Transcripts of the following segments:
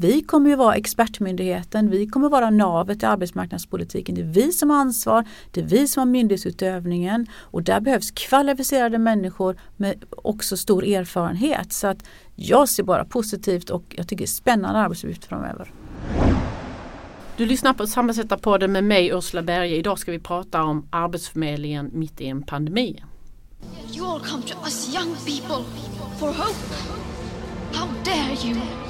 Vi kommer ju vara expertmyndigheten, vi kommer vara navet i arbetsmarknadspolitiken. Det är vi som har ansvar, det är vi som har myndighetsutövningen och där behövs kvalificerade människor med också stor erfarenhet. Så att jag ser bara positivt och jag tycker det är spännande arbetsuppgifter framöver. Du lyssnar på Samhällsvetarpodden med mig Ursula Berge. Idag ska vi prata om Arbetsförmedlingen mitt i en pandemi. You all come to us young people for hope. How dare you?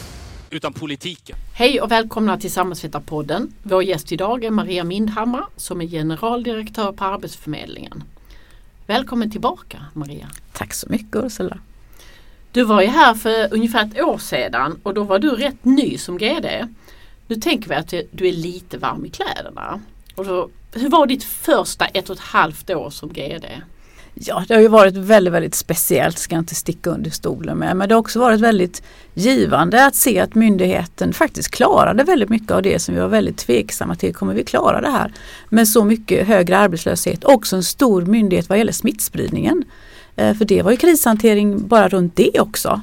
utan politiken. Hej och välkomna till Samhällsvetarpodden. Vår gäst idag är Maria Mindhammar som är generaldirektör på Arbetsförmedlingen. Välkommen tillbaka Maria. Tack så mycket Ursula. Du var ju här för ungefär ett år sedan och då var du rätt ny som GD. Nu tänker vi att du är lite varm i kläderna. Och då, hur var ditt första ett och ett halvt år som GD? Ja, det har ju varit väldigt, väldigt speciellt, ska jag inte sticka under stolen med. Men det har också varit väldigt givande att se att myndigheten faktiskt klarade väldigt mycket av det som vi var väldigt tveksamma till. Kommer vi klara det här? Med så mycket högre arbetslöshet. Också en stor myndighet vad gäller smittspridningen. Eh, för det var ju krishantering bara runt det också.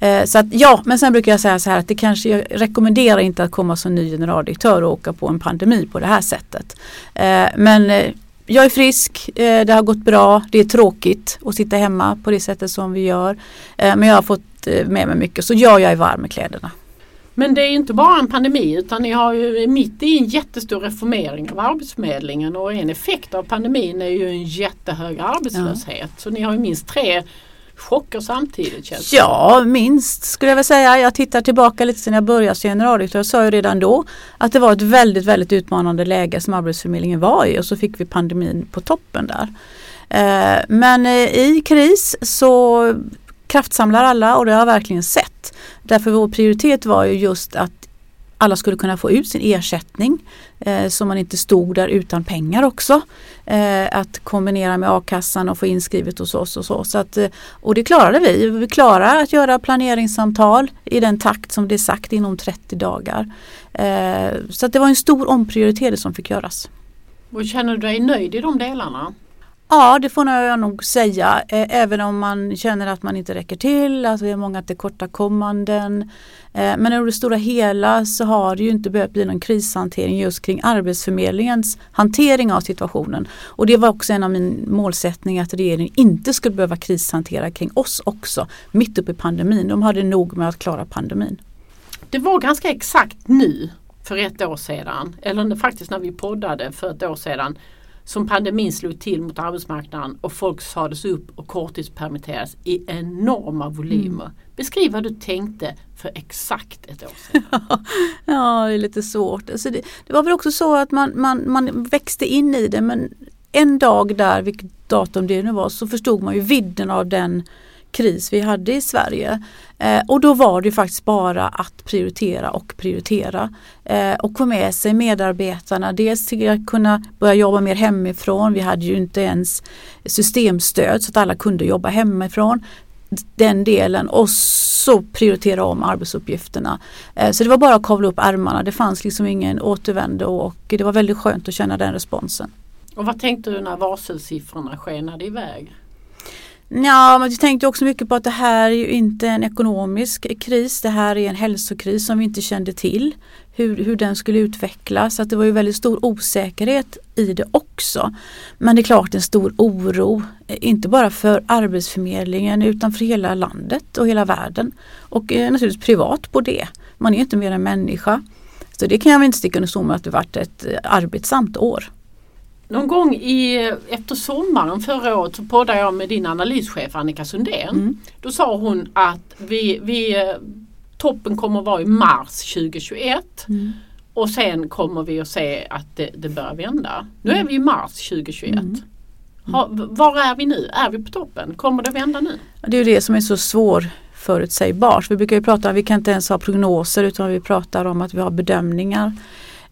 Eh, så att ja, men sen brukar jag säga så här att det kanske, jag rekommenderar inte att komma som ny generaldirektör och åka på en pandemi på det här sättet. Eh, men jag är frisk, det har gått bra, det är tråkigt att sitta hemma på det sättet som vi gör. Men jag har fått med mig mycket så ja, jag är varm i kläderna. Men det är inte bara en pandemi utan ni har ju mitt i en jättestor reformering av Arbetsförmedlingen och en effekt av pandemin är ju en jättehög arbetslöshet. Ja. Så ni har ju minst tre chocker samtidigt? Känns det. Ja, minst skulle jag vilja säga. Jag tittar tillbaka lite sedan jag började som generaldirektör och sa ju redan då att det var ett väldigt, väldigt utmanande läge som Arbetsförmedlingen var i och så fick vi pandemin på toppen där. Eh, men eh, i kris så kraftsamlar alla och det har jag verkligen sett. Därför vår prioritet var ju just att alla skulle kunna få ut sin ersättning eh, så man inte stod där utan pengar också. Eh, att kombinera med a-kassan och få inskrivet hos oss och så. så att, eh, och det klarade vi. Vi klarade att göra planeringssamtal i den takt som det är sagt inom 30 dagar. Eh, så att det var en stor omprioritering som fick göras. Och känner du dig nöjd i de delarna? Ja det får jag nog säga. Eh, även om man känner att man inte räcker till, att vi har många tillkortakommanden. Eh, men i det stora hela så har det ju inte behövt bli någon krishantering just kring Arbetsförmedlingens hantering av situationen. Och det var också en av min målsättningar att regeringen inte skulle behöva krishantera kring oss också mitt uppe i pandemin. De hade nog med att klara pandemin. Det var ganska exakt nu för ett år sedan, eller faktiskt när vi poddade för ett år sedan som pandemin slog till mot arbetsmarknaden och folk sades upp och korttidspermitterades i enorma volymer. Mm. Beskriv vad du tänkte för exakt ett år sedan. ja, det är lite svårt. Alltså det, det, var väl också så att man, man, man växte in i det men en dag där, vilket datum det nu var, så förstod man ju vidden av den kris vi hade i Sverige. Eh, och då var det faktiskt bara att prioritera och prioritera. Eh, och få med sig medarbetarna, dels till att kunna börja jobba mer hemifrån. Vi hade ju inte ens systemstöd så att alla kunde jobba hemifrån. Den delen och så prioritera om arbetsuppgifterna. Eh, så det var bara att kavla upp ärmarna. Det fanns liksom ingen återvändo och det var väldigt skönt att känna den responsen. Och vad tänkte du när varselsiffrorna skenade iväg? Ja, men jag tänkte också mycket på att det här är ju inte en ekonomisk kris. Det här är en hälsokris som vi inte kände till hur, hur den skulle utvecklas. Att det var ju väldigt stor osäkerhet i det också. Men det är klart en stor oro, eh, inte bara för Arbetsförmedlingen utan för hela landet och hela världen. Och eh, naturligtvis privat på det. Man är inte mer än människa. Så det kan jag väl inte sticka under stol med att det varit ett eh, arbetsamt år. Någon gång i, efter sommaren förra året så poddade jag med din analyschef Annika Sundén. Mm. Då sa hon att vi, vi, toppen kommer att vara i mars 2021 mm. och sen kommer vi att se att det, det börjar vända. Nu är mm. vi i mars 2021. Mm. Ha, var är vi nu? Är vi på toppen? Kommer det vända nu? Det är det som är så svårt förutsägbart. Vi brukar ju prata om att vi kan inte ens ha prognoser utan vi pratar om att vi har bedömningar.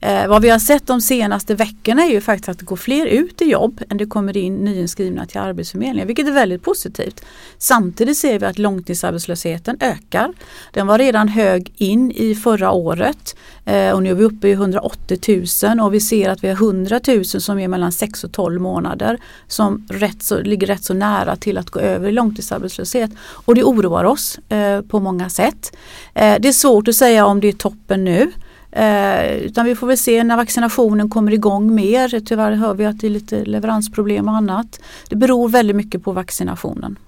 Eh, vad vi har sett de senaste veckorna är ju faktiskt att det går fler ut i jobb än det kommer in nyinskrivna till Arbetsförmedlingen, vilket är väldigt positivt. Samtidigt ser vi att långtidsarbetslösheten ökar. Den var redan hög in i förra året eh, och nu är vi uppe i 180 000 och vi ser att vi har 100 000 som är mellan 6 och 12 månader som rätt så, ligger rätt så nära till att gå över i långtidsarbetslöshet. Och det oroar oss eh, på många sätt. Eh, det är svårt att säga om det är toppen nu. Eh, utan vi får väl se när vaccinationen kommer igång mer. Tyvärr hör vi att det är lite leveransproblem och annat. Det beror väldigt mycket på vaccinationen.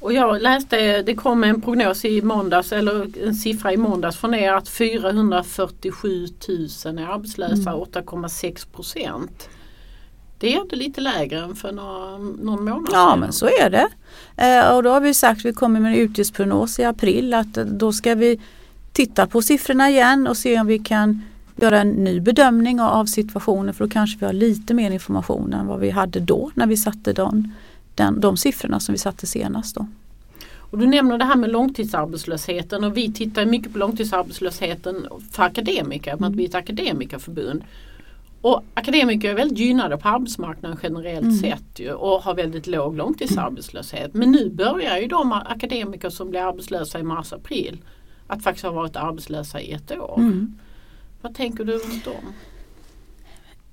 Och jag läste, det kom en prognos i måndags eller en siffra i måndags från er att 447 000 är arbetslösa, mm. 8,6 procent. Det är ändå lite lägre än för några, någon månad sedan. Ja men så är det. Eh, och då har vi sagt att vi kommer med en utgiftsprognos i april att då ska vi titta på siffrorna igen och se om vi kan göra en ny bedömning av situationen för då kanske vi har lite mer information än vad vi hade då när vi satte de, den, de siffrorna som vi satte senast. Då. Och du nämner det här med långtidsarbetslösheten och vi tittar mycket på långtidsarbetslösheten för akademiker, mm. att vi är ett akademikerförbund. Och akademiker är väldigt gynnade på arbetsmarknaden generellt mm. sett ju, och har väldigt låg långtidsarbetslöshet. Men nu börjar ju de akademiker som blir arbetslösa i mars-april att faktiskt ha varit arbetslösa i ett år. Mm. Vad tänker du runt dem?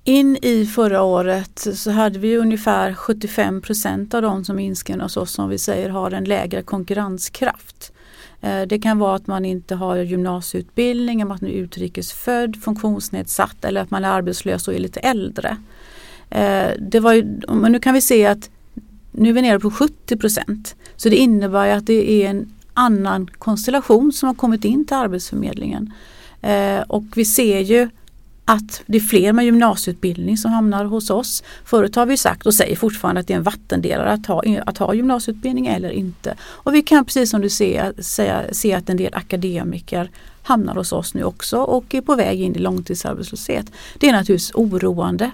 In i förra året så hade vi ungefär 75 procent av de som inskrivna hos oss som vi säger har en lägre konkurrenskraft. Eh, det kan vara att man inte har gymnasieutbildning, att man är utrikesfödd, funktionsnedsatt eller att man är arbetslös och är lite äldre. Eh, det var ju, men nu kan vi se att nu är vi nere på 70 procent. Så det innebär att det är en annan konstellation som har kommit in till Arbetsförmedlingen. Eh, och vi ser ju att det är fler med gymnasieutbildning som hamnar hos oss. Förut har vi sagt och säger fortfarande att det är en vattendelare att ha, att ha gymnasieutbildning eller inte. Och vi kan precis som du ser säga, se att en del akademiker hamnar hos oss nu också och är på väg in i långtidsarbetslöshet. Det är naturligtvis oroande.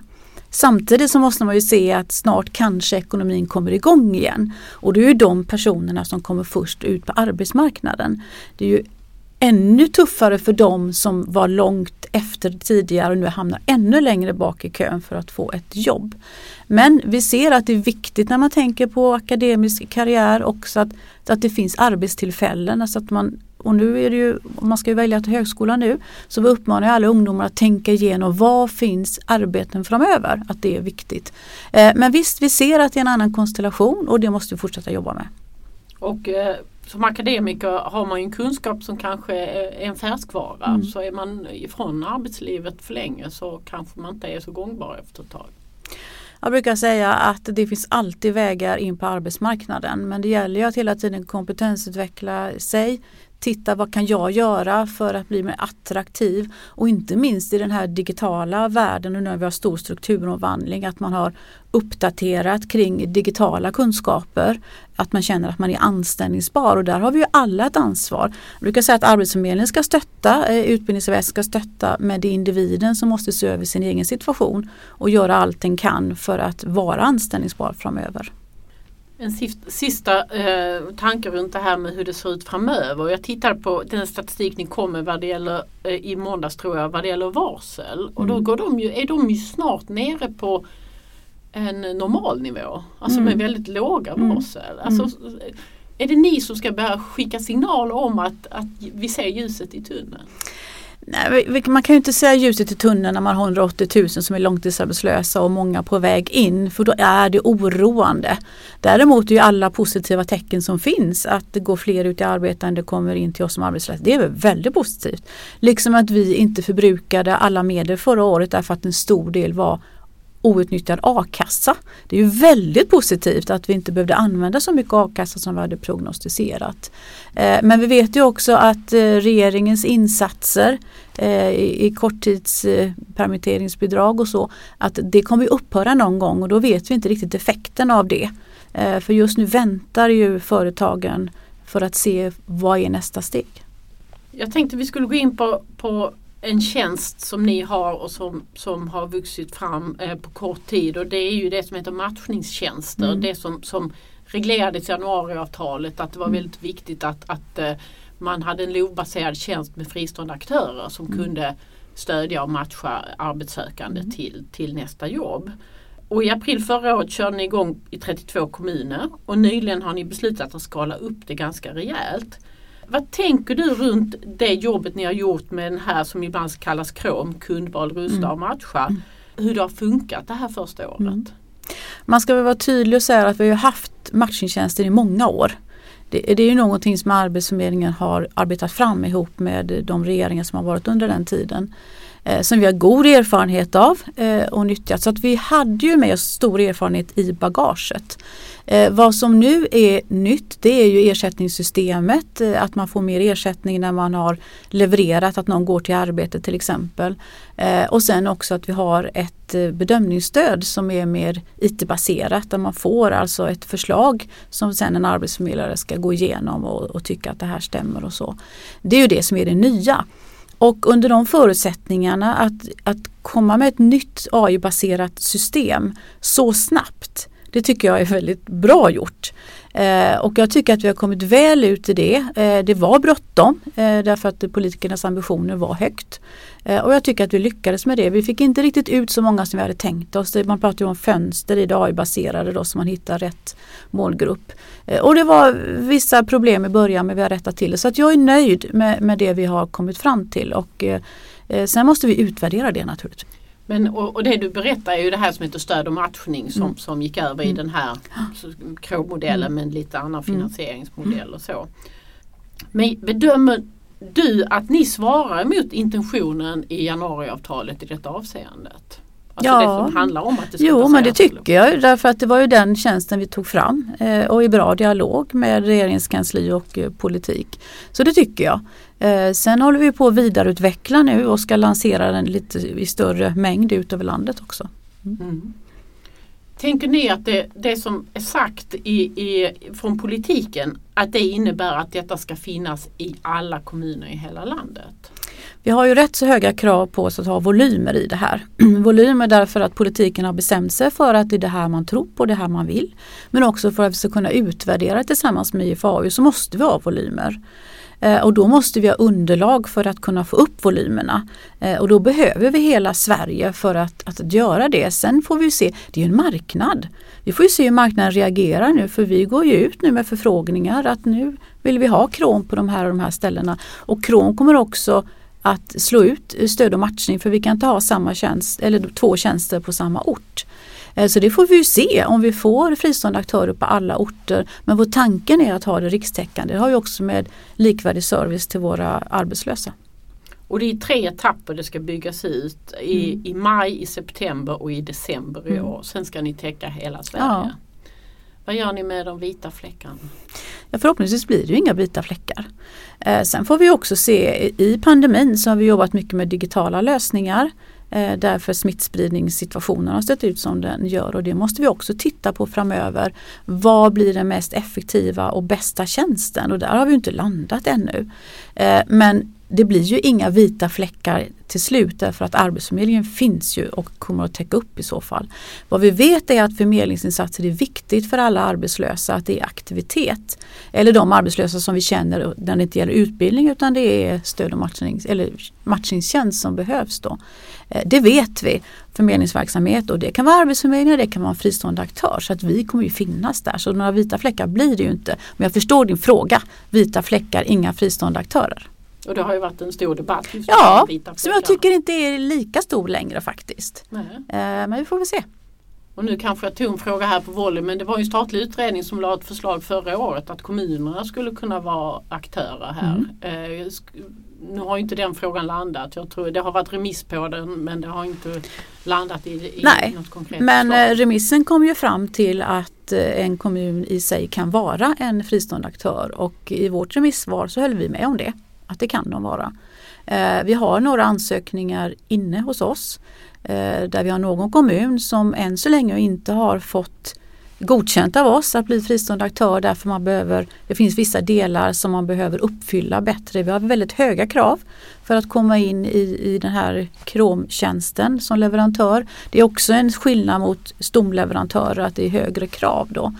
Samtidigt så måste man ju se att snart kanske ekonomin kommer igång igen. Och det är ju de personerna som kommer först ut på arbetsmarknaden. Det är ju ännu tuffare för dem som var långt efter tidigare och nu hamnar ännu längre bak i kön för att få ett jobb. Men vi ser att det är viktigt när man tänker på akademisk karriär också att, att det finns arbetstillfällen. Alltså att man och nu är det ju, man ska ju välja till högskolan nu, så vi uppmanar alla ungdomar att tänka igenom vad finns arbeten framöver, att det är viktigt. Eh, men visst, vi ser att det är en annan konstellation och det måste vi fortsätta jobba med. Och eh, som akademiker har man ju en kunskap som kanske är en färskvara. Mm. Så är man ifrån arbetslivet för länge så kanske man inte är så gångbar efter ett tag. Jag brukar säga att det finns alltid vägar in på arbetsmarknaden men det gäller ju att hela tiden kompetensutveckla sig, titta vad kan jag göra för att bli mer attraktiv och inte minst i den här digitala världen och när vi har stor strukturomvandling att man har uppdaterat kring digitala kunskaper. Att man känner att man är anställningsbar och där har vi ju alla ett ansvar. Jag brukar säga att Arbetsförmedlingen ska stötta, eh, utbildningsväsendet ska stötta men det är individen som måste se över sin egen situation och göra allt den kan för att vara anställningsbar framöver. En sista eh, tanke runt det här med hur det ser ut framöver. Jag tittar på den statistik ni kom med vad det gäller, eh, i måndags tror jag, vad det gäller varsel. Och då mm. går de ju, är de ju snart nere på en normal nivå. Alltså mm. med väldigt låga mm. varsel. Alltså, mm. Är det ni som ska börja skicka signaler om att, att vi ser ljuset i tunneln? Nej, man kan ju inte säga ljuset i tunneln när man har 180 000 som är långtidsarbetslösa och många på väg in för då är det oroande. Däremot är ju alla positiva tecken som finns att det går fler ut i arbete än det kommer in till oss som arbetslösa. Det är väldigt positivt. Liksom att vi inte förbrukade alla medel förra året därför att en stor del var outnyttjad a-kassa. Det är ju väldigt positivt att vi inte behövde använda så mycket a-kassa som vi hade prognostiserat. Eh, men vi vet ju också att eh, regeringens insatser eh, i korttidspermitteringsbidrag och så att det kommer upphöra någon gång och då vet vi inte riktigt effekten av det. För just nu väntar ju företagen för att se vad är nästa steg. Jag tänkte vi skulle gå in på, på en tjänst som ni har och som, som har vuxit fram eh, på kort tid och det är ju det som heter matchningstjänster. Mm. Det som, som reglerades i januariavtalet att det var mm. väldigt viktigt att, att eh, man hade en LOV-baserad tjänst med fristående aktörer som mm. kunde stödja och matcha arbetssökande till, till nästa jobb. Och i april förra året körde ni igång i 32 kommuner och nyligen har ni beslutat att skala upp det ganska rejält. Vad tänker du runt det jobbet ni har gjort med den här som ibland kallas KROM, kundval, rusta och matcha. Hur det har funkat det här första året? Mm. Man ska väl vara tydlig och säga att vi har haft matchningstjänster i många år. Det, det, är ju någonting som Arbetsförmedlingen har arbetat fram ihop med de regeringar som har varit under den tiden. Eh, som vi har god erfarenhet av eh, och nyttjat. Så att vi hade ju med oss stor erfarenhet i bagaget. Eh, vad som nu är nytt det är ju ersättningssystemet, eh, att man får mer ersättning när man har levererat, att någon går till arbete till exempel. Eh, och sen också att vi har ett eh, bedömningsstöd som är mer IT-baserat där man får alltså ett förslag som sen en arbetsförmedlare ska gå igenom och, och tycka att det här stämmer och så. Det är ju det som är det nya. Och under de förutsättningarna att, att komma med ett nytt AI-baserat system så snabbt det tycker jag är väldigt bra gjort. Eh, och jag tycker att vi har kommit väl ut i det. Eh, det var bråttom eh, därför att politikernas ambitioner var högt. Eh, och jag tycker att vi lyckades med det. Vi fick inte riktigt ut så många som vi hade tänkt oss. Man pratar ju om fönster i det AI-baserade då så man hittar rätt målgrupp. Eh, och det var vissa problem i början men vi har rättat till det. Så att jag är nöjd med, med det vi har kommit fram till. Och, eh, eh sen måste vi utvärdera det naturligtvis. Men, och, och, det du berättar är ju det här som heter stöd och matchning som, mm. som gick över i mm. den här KRO-modellen mm. med lite annan mm. finansieringsmodell och så. Men bedömer du att ni svarar mot intentionen i januariavtalet i detta avseendet? Alltså ja. det som handlar om att det ska Jo men det tycker jag därför att det var ju den tjänsten vi tog fram eh, och i bra dialog med regeringskansli och eh, politik. Så det tycker jag. Eh, sen håller vi på att vidareutveckla nu och ska lansera den lite i större mängd ut över landet också. Mm. Mm. Tänker ni att det, det som är sagt i, i, från politiken att det innebär att detta ska finnas i alla kommuner i hela landet? Vi har ju rätt så höga krav på oss att ha volymer i det här. volymer därför att politiken har bestämt sig för att det är det här man tror på, det här man vill. Men också för att vi ska kunna utvärdera tillsammans med IFAU så måste vi ha volymer. Eh, och då måste vi ha underlag för att kunna få upp volymerna. Eh, och då behöver vi hela Sverige för att, att göra det. Sen får vi se, det är en marknad. Vi får se hur marknaden reagerar nu för vi går ju ut nu med förfrågningar att nu vill vi ha krom på de här och de här ställena. Och krom kommer också att slå ut stöd och matchning för vi kan inte ha samma tjänst eller två tjänster på samma ort. Eh, så det får vi se om vi får fristående aktörer på alla orter. Men vår tanken är att ha det rikstäckande. Det har vi också med likvärdig service till våra arbetslösa. Och det är tre etapper det ska byggas ut i, mm. i maj, i september och i december i mm. år. Sen ska ni täcka hela Sverige. Ja. Vad gör ni med de vita fläckarna? Ja, förhoppningsvis blir det inga vita fläckar. Eh, sen får vi också se i pandemin så har vi jobbat mycket med digitala lösningar. Eh, Därför smittspridningssituationen har sett ut som den gör och det måste vi också titta på framöver. Vad blir den mest effektiva och bästa tjänsten? Och där har vi inte landat ännu. Eh, men det blir ju inga vita fläckar till slut därför att Arbetsförmedlingen finns ju och kommer att täcka upp i så fall. Vad vi vet är att förmedlingsinsatser är viktigt för alla arbetslösa, att det är aktivitet. Eller de arbetslösa som vi känner när det inte gäller utbildning utan det är stöd och matchning, eller matchningstjänst som behövs då. Eh, det vet vi, förmedlingsverksamhet och det kan vara Arbetsförmedlingen, det kan vara en fristående aktör så att vi kommer ju finnas där. Så några vita fläckar blir det ju inte. Men jag förstår din fråga, vita fläckar, inga fristående aktörer. Och det har ju varit en stor debatt. ja, som jag tycker inte är lika stor längre faktiskt. Nej. Eh, men vi får väl se. Och nu kanske jag tog en fråga här på volley men det var en statlig utredning som lade ett förslag förra året att kommunerna skulle kunna vara aktörer här. Mm. Eh, nu har inte den frågan landat. Jag tror det har varit remiss på den men det har inte landat i, i Nej, något konkret Men förslag. Eh, remissen kom ju fram till att en kommun i sig kan vara en fristående aktör och i vårt remissvar så höll vi med om det. Att det kan de vara. Eh, vi har några ansökningar inne hos oss eh, där vi har någon kommun som än så länge inte har fått godkänt av oss att bli fristående aktör därför man behöver, det finns vissa delar som man behöver uppfylla bättre. Vi har väldigt höga krav för att komma in i, i den här kromtjänsten som leverantör. Det är också en skillnad mot stomleverantörer att det är högre krav då.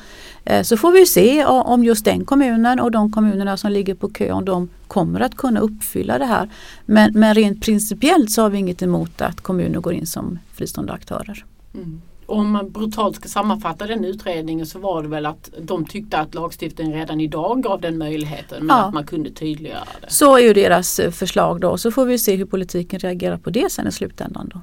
Eh, så får vi se om just den kommunen och de kommunerna som ligger på kö om de kommer att kunna uppfylla det här. Men, men rent principiellt så har vi inget emot att kommuner går in som fristående aktörer. Mm. Om man brutalt ska sammanfatta den utredningen så var det väl att de tyckte att lagstiftningen redan idag gav den möjligheten men ja. att man kunde tydliggöra det. Så är ju deras eh, förslag då så får vi se hur politiken reagerar på det sen i slutändan. Då.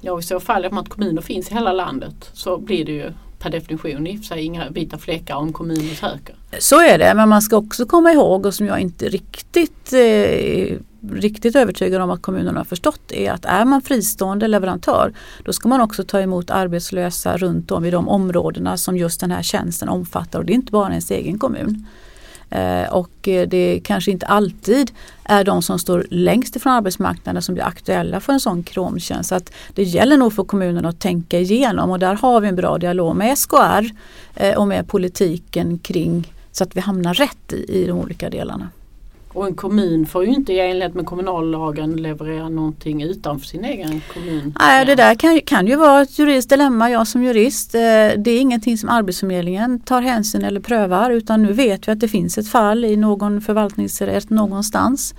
Ja i så fall, om att kommuner finns i hela landet så blir det ju per definition i och för sig inga vita fläckar om kommunen söker. Så är det men man ska också komma ihåg och som jag inte riktigt eh, riktigt övertygad om att kommunerna har förstått är att är man fristående leverantör då ska man också ta emot arbetslösa runt om i de områdena som just den här tjänsten omfattar och det är inte bara ens egen kommun. Eh, och eh, det kanske inte alltid är de som står längst ifrån arbetsmarknaden som blir aktuella för en sån kromtjänst. Så att det gäller nog för kommunen att tänka igenom och där har vi en bra dialog med SKR eh, och med politiken kring så att vi hamnar rätt i, i de olika delarna. Och en kommun får ju inte i enlighet med kommunallagen leverera någonting utanför sin egen kommun. Nej, det där kan, kan ju vara ett juridiskt dilemma. Jag som jurist, eh, det är ingenting som Arbetsförmedlingen tar hänsyn eller prövar utan nu vet vi att det finns ett fall i någon förvaltningsrätt någonstans.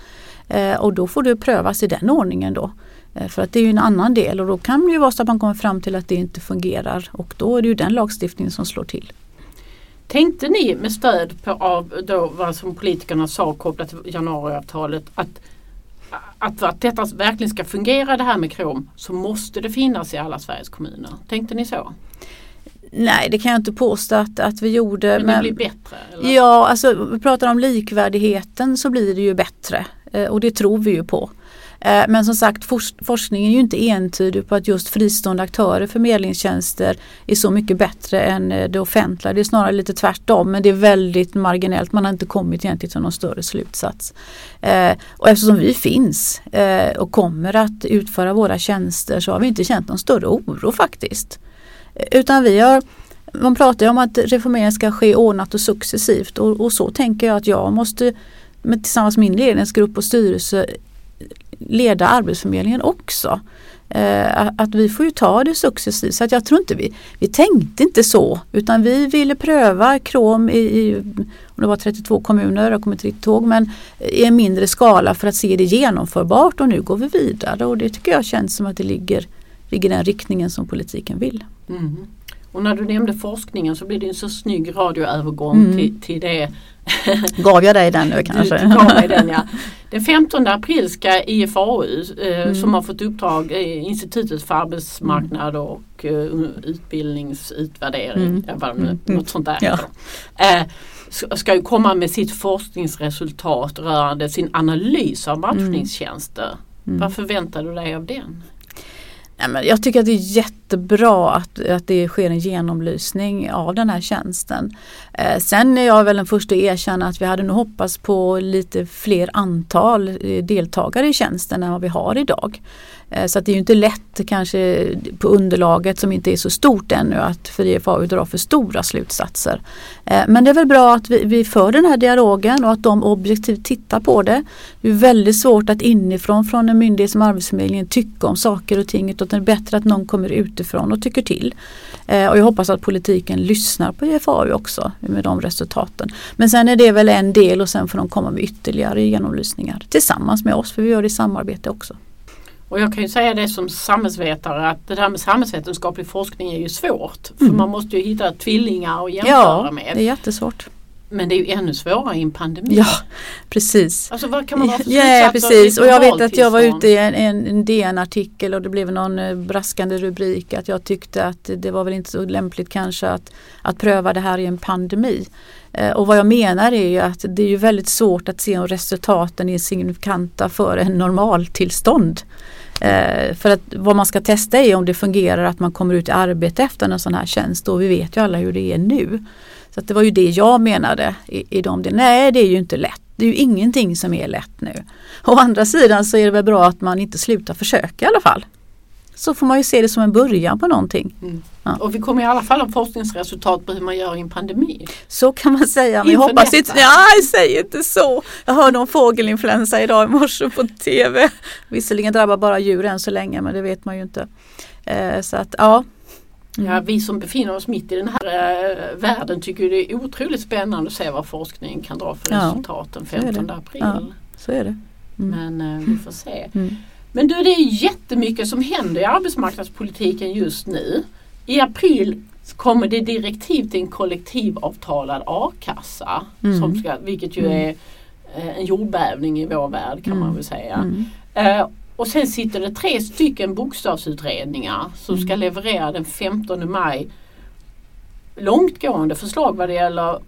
Eh, och då får det prövas i den ordningen då. Eh, för att det är ju en annan del och då kan det ju vara så att man kommer fram till att det inte fungerar och då är det ju den lagstiftningen som slår till. Tänkte ni med stöd på av då vad som politikerna sa kopplat till januariavtalet att, att för att detta verkligen ska fungera det här med krom så måste det finnas i alla Sveriges kommuner? Tänkte ni så? Nej det kan jag inte påstå att, att vi gjorde. Men det men, blir bättre? Eller? Ja, alltså vi pratar om likvärdigheten så blir det ju bättre eh, och det tror vi ju på. Eh, men som sagt forskningen är ju inte entydig på att just fristående aktörer förmedlingstjänster är så mycket bättre än eh, det offentliga. Det är snarare lite tvärtom men det är väldigt marginellt. Man har inte kommit egentligen till någon större slutsats. Eh, och eftersom vi finns och kommer att utföra våra tjänster så har vi inte känt någon större oro faktiskt. Utan vi har man pratar ju om att reformeringen ska ske ordnat och successivt och, och så tänker jag att jag måste med, tillsammans med min ledningsgrupp och styrelse leda Arbetsförmedlingen också. Eh, att vi får ju ta det successivt så att jag tror inte vi, vi tänkte inte så utan vi ville pröva krom i, i om det var 32 kommuner, jag kommer inte riktigt ihåg, men i en mindre skala för att se det genomförbart och nu går vi vidare och det tycker jag känns som att det ligger, ligger den riktningen som politiken vill. Mm. Och när du nämnde forskningen så blir det en så snygg radioövergång mm. till, till det Gav jag dig den nu kanske? Du, gav mig den, ja. Den 15 april ska IFAU eh, mm. som har fått uppdrag, eh, Institutet för arbetsmarknad och eh, utbildningsutvärdering, mm. ja, vad, mm. något sånt där. Ja. Eh, ska ju komma med sitt forskningsresultat rörande sin analys av matchningstjänster. Mm. Vad förväntar du dig av den? Jag tycker att det är jättebra att, att det sker en genomlysning av den här tjänsten. Eh, sen är jag väl den första att erkänna att vi hade nog hoppats på lite fler antal eh, deltagare i tjänsten än vad vi har idag. Eh, så det är ju inte lätt kanske på underlaget som inte är så stort ännu att för IFAU dra för stora slutsatser. Eh, men det är väl bra att vi, vi för den här dialogen och att de objektivt tittar på det. Det är väldigt svårt att inifrån från en myndighet som Arbetsförmedlingen tycka om saker och ting utan det är bättre att någon kommer utifrån och tycker till. Eh, och jag hoppas att politiken lyssnar på IFAU också med de resultaten. Men sen är det väl en del och sen får de komma med ytterligare genomlysningar tillsammans med oss för vi gör det i samarbete också. Och jag kan ju säga det som samhällsvetare att det där med samhällsvetenskaplig forskning är ju svårt. För mm. man måste ju hitta tvillingar att jämföra ja, med. det är jättesvårt. Men det är ju ännu svårare i en pandemi. Ja precis. Alltså vad kan man vara för Ja precis och jag vet att jag var ute i en, en, en DN-artikel och det blev någon eh, braskande rubrik att jag tyckte att det var väl inte så lämpligt kanske att, att pröva det här i en pandemi. Eh, och vad jag menar är ju att det är ju väldigt svårt att se om resultaten är signifikanta för en normaltillstånd. Eh, för att vad man ska testa är om det fungerar att man kommer ut i arbete efter en sån här tjänst och vi vet ju alla hur det är nu. Så det var ju det jag menade i, i de delarna. Nej det är ju inte lätt. Det är ju ingenting som är lätt nu. Å andra sidan så är det väl bra att man inte slutar försöka i alla fall. Så får man ju se det som en början på någonting. Mm. Ja. Och vi kommer i alla fall ha forskningsresultat på hur man gör i en pandemi. Så kan man säga. Men jag hoppas inte, nej säg inte så. Jag hörde om fågelinfluensa idag i morse på tv. Visserligen drabbar bara djur än så länge men det vet man ju inte. Eh, så att ja. Mm. Ja, vi som befinner oss mitt i den här eh, världen tycker det är otroligt spännande att se vad forskningen kan dra för Ja, resultat den så är det. 15 april. Ja. Så är det. Mm. Men eh, vi får se. Mm. Men du, det är jättemycket som händer i arbetsmarknadspolitiken just nu. I april kommer det direktiv till en kollektivavtalad a-kassa. Mm. Som ska, vilket ju Mm. är eh, en jordbävning i vår värld kan Mm. man väl säga. Mm. Eh, och sen sitter det tre stycken bokstavsutredningar som Mm. ska leverera den 15 maj långtgående förslag vad det gäller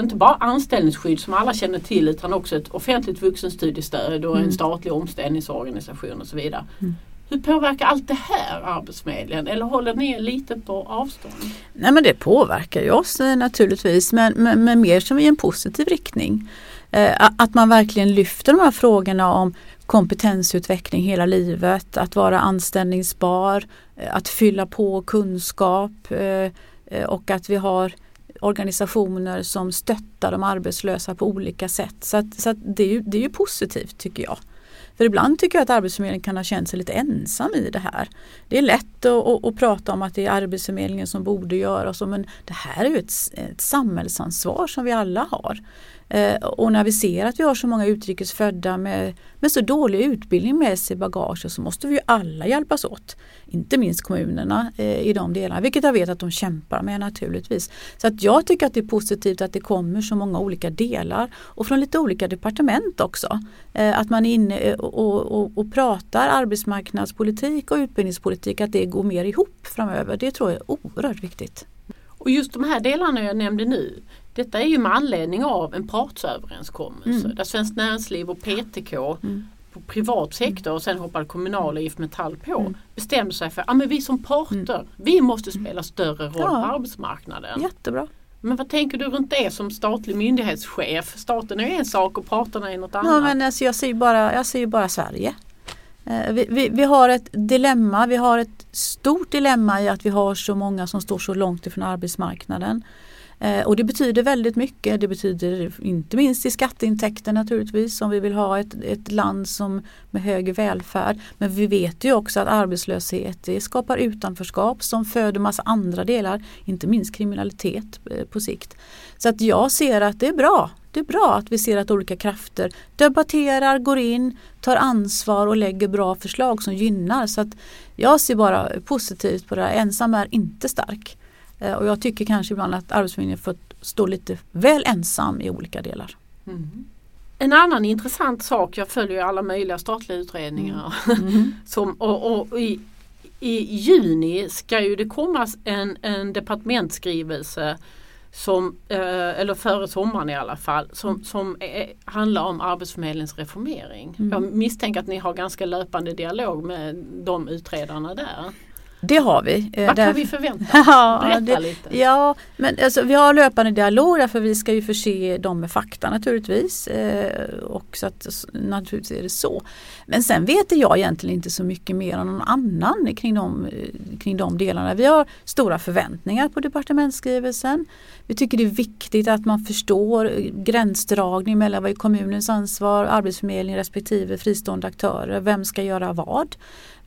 inte bara anställningsskydd som alla känner till utan också ett offentligt vuxenstudiestöd och en Mm. statlig omställningsorganisation och så vidare. Mm. Hur påverkar allt det här Arbetsförmedlingen eller håller ni er lite på avstånd? Nej men det påverkar ju oss eh, naturligtvis men, men, men mer som i en positiv riktning. Eh, att man verkligen lyfter de här frågorna om kompetensutveckling hela livet, att vara anställningsbar, eh, att fylla på kunskap eh, och att vi har organisationer som stöttar de arbetslösa på olika sätt. Så, att, så att det, är ju, det är ju positivt tycker jag. För ibland tycker jag att Arbetsförmedlingen kan ha känt sig lite ensam i det här. Det är lätt att, att, att prata om att det är Arbetsförmedlingen som borde göra så men det här är ju ett, ett samhällsansvar som vi alla har. Eh, och när vi ser att vi har så många utrikesfödda med, med så dålig utbildning med sig i bagaget så måste vi ju alla hjälpas åt. Inte minst kommunerna eh, i de delarna, vilket jag vet att de kämpar med naturligtvis. Så att jag tycker att det är positivt att det kommer så många olika delar och från lite olika departement också. Eh, att man är inne eh, och, och, och pratar arbetsmarknadspolitik och utbildningspolitik, att det går mer ihop framöver. Det tror jag är oerhört viktigt. Och just de här delarna jag nämnde nu detta är ju med anledning av en partsöverenskommelse Mm. där Svenskt Näringsliv och PTK Mm. på privat sektor och sen hoppade Kommunal och IF Metall på Mm. bestämde sig för att ah, men vi som parter vi måste spela större roll Ja. på arbetsmarknaden. Jättebra. Men vad tänker du runt det som statlig myndighetschef? Staten är ju en sak och parterna är något annat. Ja, men alltså jag ser bara, jag ser ju bara Sverige. Eh, vi, vi, vi har ett dilemma, vi har ett stort dilemma i att vi har så många som står så långt ifrån arbetsmarknaden. Eh, Och det betyder väldigt mycket. Det betyder inte minst i skatteintäkter naturligtvis om vi vill ha ett, ett land som med hög välfärd. Men vi vet ju också att arbetslöshet det skapar utanförskap som föder massa andra delar, inte minst kriminalitet eh, på sikt. Så att jag ser att det är bra. Det är bra att vi ser att olika krafter debatterar, går in, tar ansvar och lägger bra förslag som gynnar. Så att jag ser bara positivt på det här. Ensam är inte stark. Eh, Och jag tycker kanske ibland att Arbetsförmedlingen fått stå lite väl ensam i olika delar. Mm. En annan intressant sak, jag följer alla möjliga statliga utredningar. Mm. Som, och, och i, I juni ska ju det komma en, en departementsskrivelse som, eh, eller före sommaren i alla fall, som, som är, handlar om Arbetsförmedlingens reformering. Mm. Jag misstänker att ni har ganska löpande dialog med de utredarna där. Det har vi. Eh, Vad kan vi förvänta oss? Ja, Berätta det, lite. ja, men alltså, vi har löpande dialog därför vi ska ju förse dem med fakta naturligtvis. Eh, och så att, naturligtvis är det så. Men sen vet jag egentligen inte så mycket mer än någon annan kring de, eh, kring de delarna. Vi har stora förväntningar på departementsskrivelsen. Vi tycker det är viktigt att man förstår eh, gränsdragning mellan vad är kommunens ansvar, Arbetsförmedling respektive fristående aktörer. Vem ska göra vad?